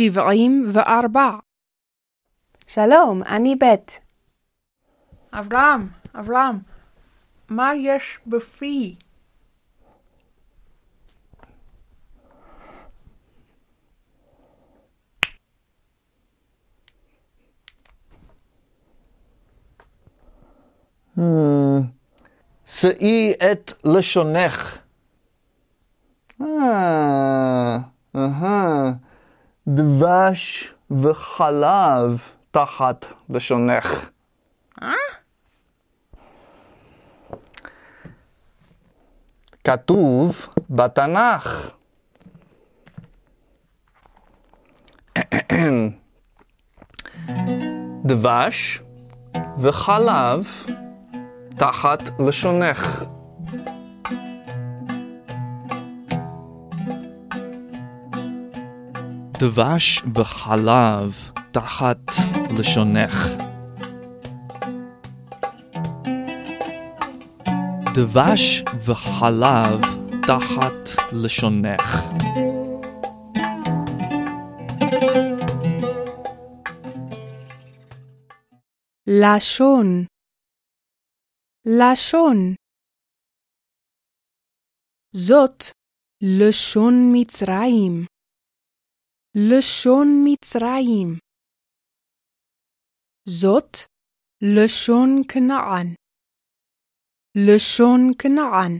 שבעים וארבע. שלום, אני בית. אברהם, אברהם, מה יש בפי? שאי את לשונך. אה, אהה, דבש וחלב תחת לשונך. כתוב בתנ"ך. דבש וחלב תחת לשונך. דבש וחלב תחת לשונך. דבש וחלב תחת לשונך. לשון, לשון. זאת לשון מצרים. לשון מצרים. זאת לשון כנען. לשון כנען.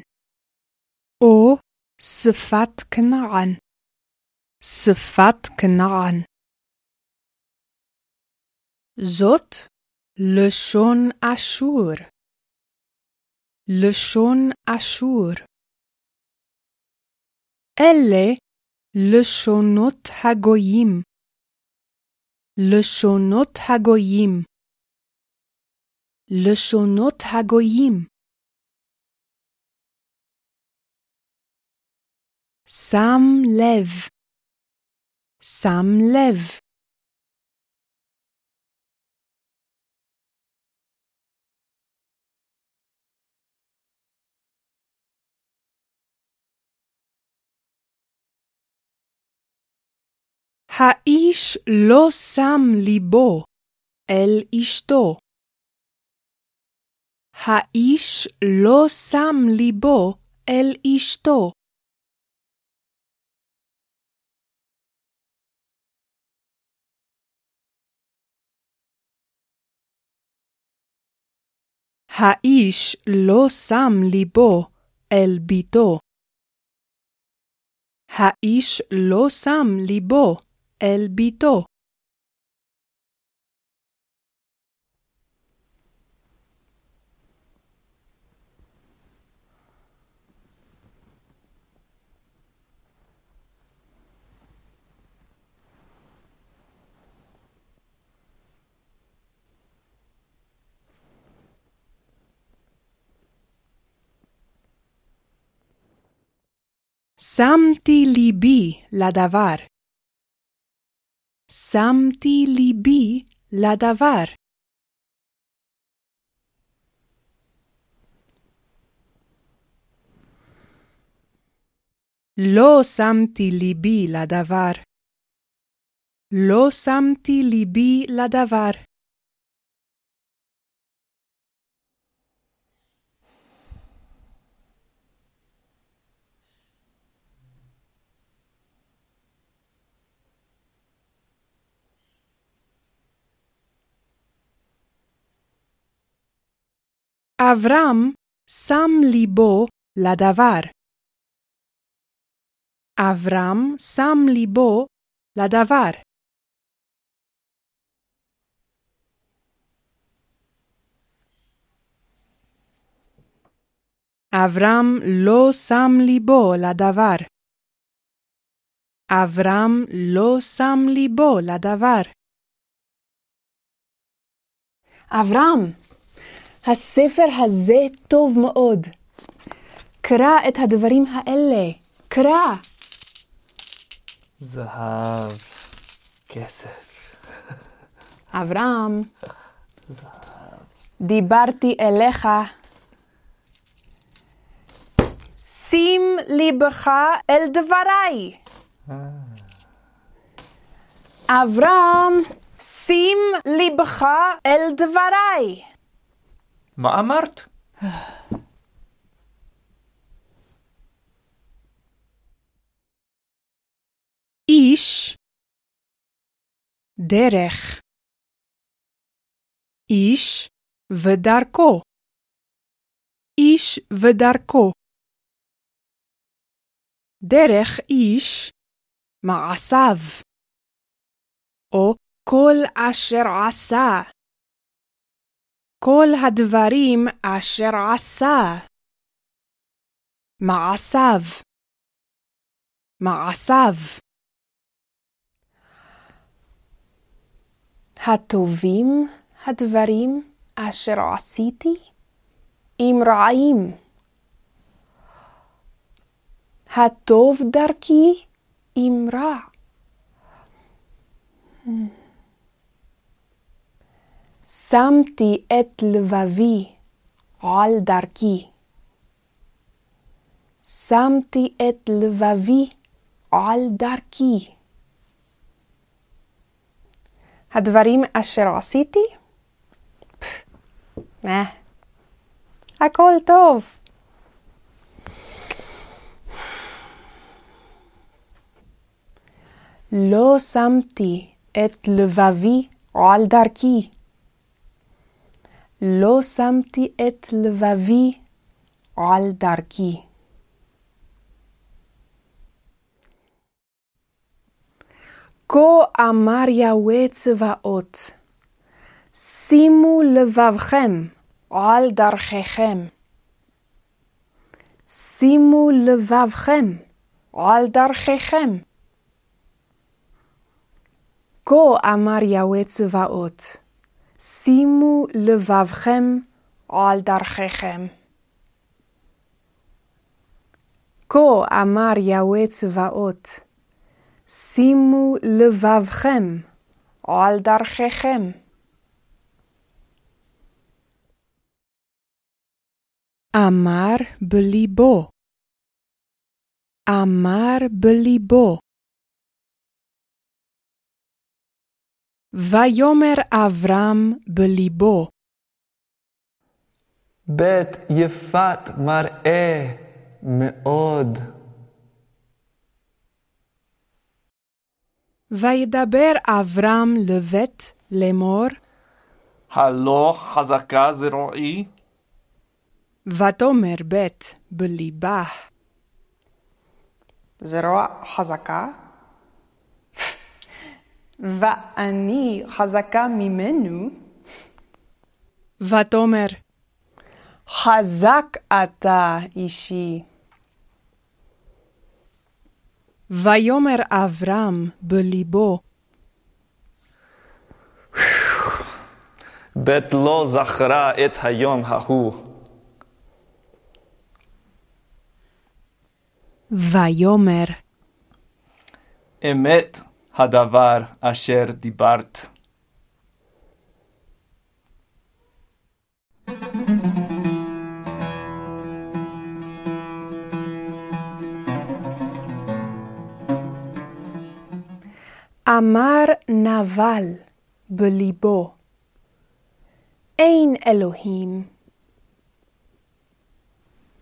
או שפת כנען. שפת כנען. זאת לשון אשור. לשון אשור. אלה לשונות הגויים. לשונות הגויים. לשונות הגויים. שם לב. שם לב. האיש לא שם ליבו אל אשתו. האיש לא שם ליבו אל אשתו. האיש לא שם ליבו אל ביתו. האיש לא שם ליבו אל ביתו. שמתי ליבי לדבר. שמתי ליבי לדבר. לא שמתי ליבי לדבר. לא שמתי ליבי לדבר. אברהם שם ליבו לדבר. אברהם שם ליבו לדבר. אברהם לא שם ליבו לדבר. אברהם לא שם ליבו לדבר. אברהם, הספר הזה טוב מאוד. קרא את הדברים האלה. קרא. זהב, כסף. אברהם, דיברתי אליך. שים ליבך אל דבריי. אברהם, שים ליבך אל דבריי. מה אמרת? איש, דרך. איש ודרכו. איש ודרכו. דרך איש, מעשיו. או כל אשר עשה. כל הדברים אשר עשה. מעשיו. מעשיו. הטובים הדברים אשר עשיתי, אם רעים. הטוב דרכי, אם רע. שמתי את לבבי על דרכי. שמתי את לבבי על דרכי. הדברים אשר עשיתי? מה? הכל טוב. לא שמתי את לבבי על דרכי. לא שמתי את לבבי על דרכי. כה אמר יהוה צבאות, שימו לבבכם על דרכיכם. שימו לבבכם על דרכיכם. כה אמר יהוה צבאות, שימו לבבכם על דרכיכם. כה אמר יהוה צבאות, שימו לבבכם על דרכיכם. אמר בליבו. אמר בליבו. ויאמר אברהם בליבו. בית יפת מראה מאוד. וידבר אברהם לבית לאמור, הלא חזקה זרועי? ותאמר בית בליבה. זרוע חזקה? ואני חזקה ממנו? ותאמר חזק אתה אישי. ויאמר אברהם בליבו, בית לא זכרה את היום ההוא. ויאמר אמת הדבר אשר דיברת. אמר נבל בליבו, אין אלוהים.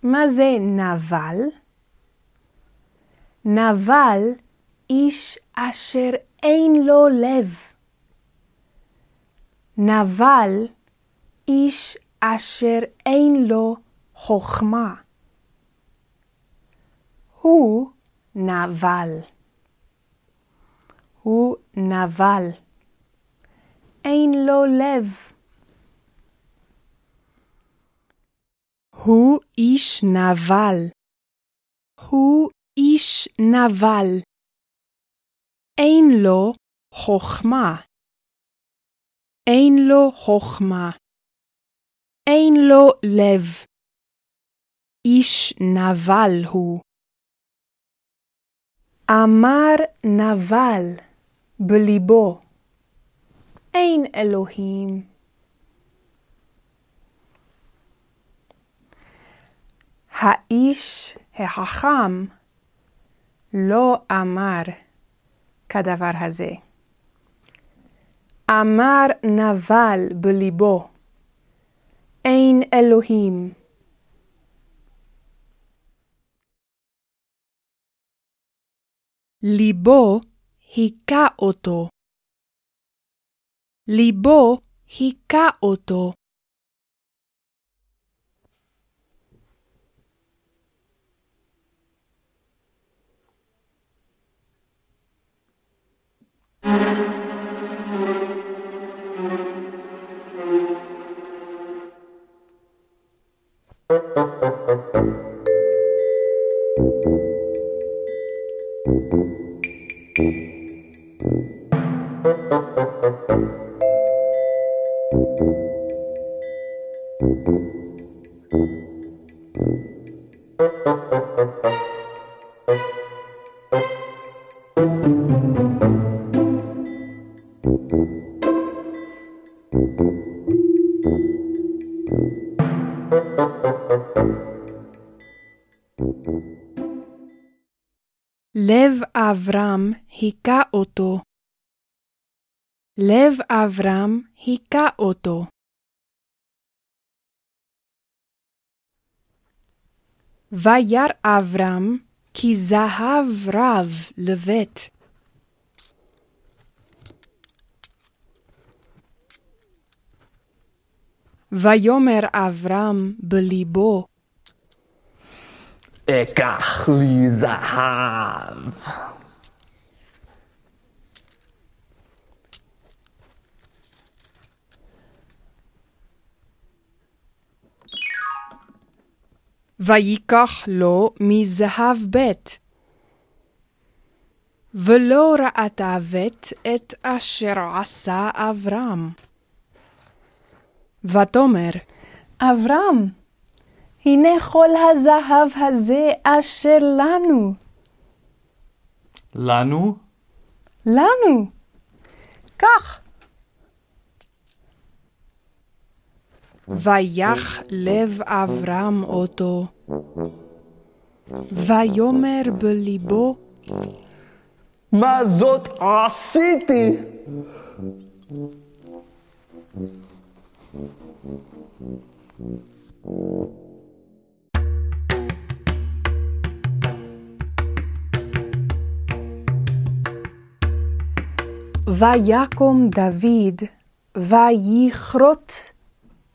מה זה נבל? נבל איש אשר אין לו לב. נבל איש אשר אין לו חוכמה. הוא נבל. הוא נבל. אין לו לב. הוא איש נבל. הוא איש נבל. אין לו חוכמה. אין לו חוכמה. אין לו לב. איש נבל הוא. אמר נבל בליבו, אין אלוהים. האיש החכם לא אמר כדבר הזה. אמר נבל בליבו, אין אלוהים. ליבו היכה אותו. ליבו היכה אותו. Thank you. לב אברהם היכה אותו. לב אברהם היכה אותו. וירא אברהם כי זהב רב לבית. ויאמר אברהם בליבו, אקח לי זהב. ויקח לו מזהב בית. ולא ראתה בית את אשר עשה אברהם. ותאמר, אברהם, הנה כל הזהב הזה אשר לנו. לנו? לנו. קח. ויח לב אברהם אותו. ויאמר בליבו, מה זאת עשיתי? ויקום דוד, ויכרות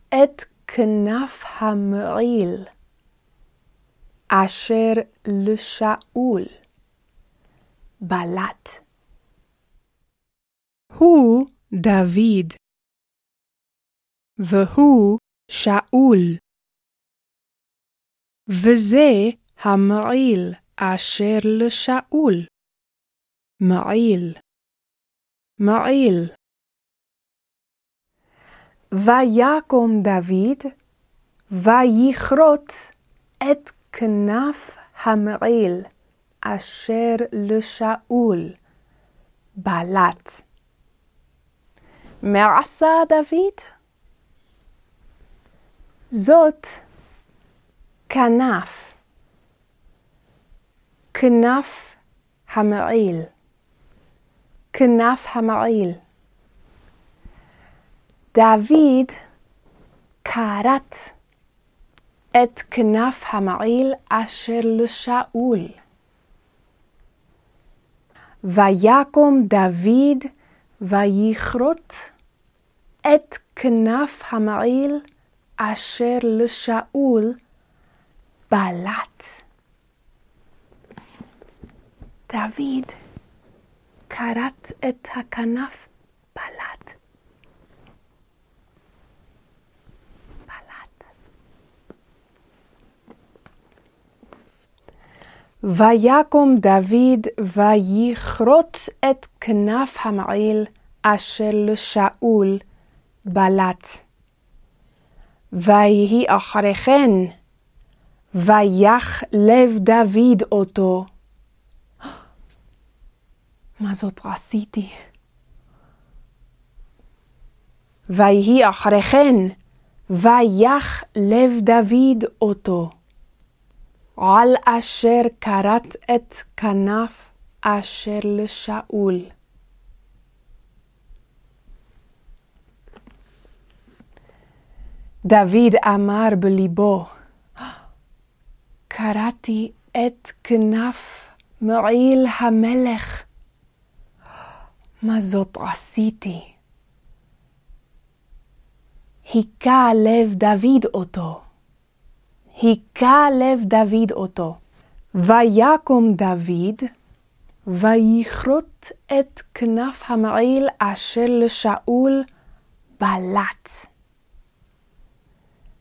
את כנף המעיל, אשר לשאול, בלט. הוא דוד. והוא שאול. וזה המעיל אשר לשאול. מעיל. מעיל. ויקום דוד, ויכרות את כנף המעיל, אשר לשאול, בלט. מה עשה דוד? זאת כנף, כנף המעיל, כנף המעיל. דוד כרת את כנף המעיל אשר לשאול. ויקום דוד ויכרות את כנף המעיל אשר לשאול בלט. דוד כרת את הכנף בלט. בלט. ויקום דוד ויכרות את כנף המעיל אשר לשאול בלט. ויהי אחרי כן, ויח לב דוד אותו. מה זאת עשיתי? ויהי אחרי כן, ויח לב דוד אותו, על אשר כרת את כנף אשר לשאול. דוד אמר בליבו, קראתי את כנף מעיל המלך מה זאת עשיתי? היכה לב דוד אותו. היכה לב דוד אותו. ויקום דוד, ויכרות את כנף המעיל אשר לשאול בלט.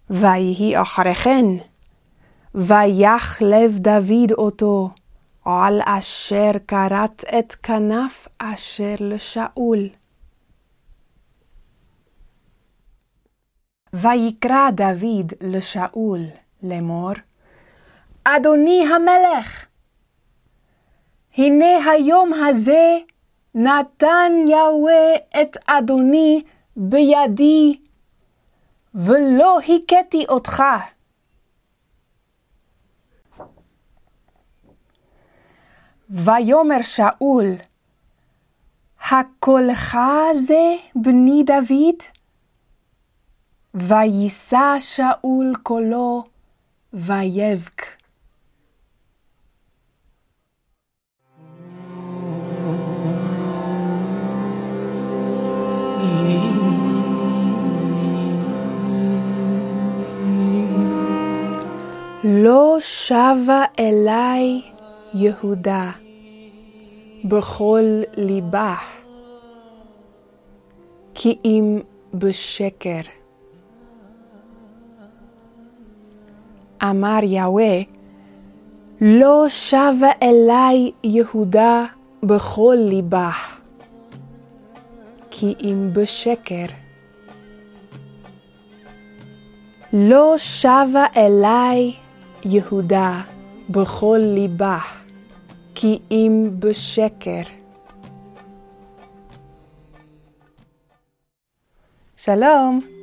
ויהי אחרי כן, ויח לב דוד אותו, על אשר כרת את כנף אשר לשאול. ויקרא דוד לשאול לאמור, אדוני המלך, הנה היום הזה נתן יהוה את אדוני בידי, ולא הכיתי אותך. ויאמר שאול, הקולך זה בני דוד? ויישא שאול קולו ויבק. לא שבה אלי יהודה בכל ליבה, כי אם בשקר. אמר יהוה, לא שבה אלי יהודה בכל ליבה, כי אם בשקר. לא שבה אלי יהודה בכל ליבה, כי אם בשקר. שלום.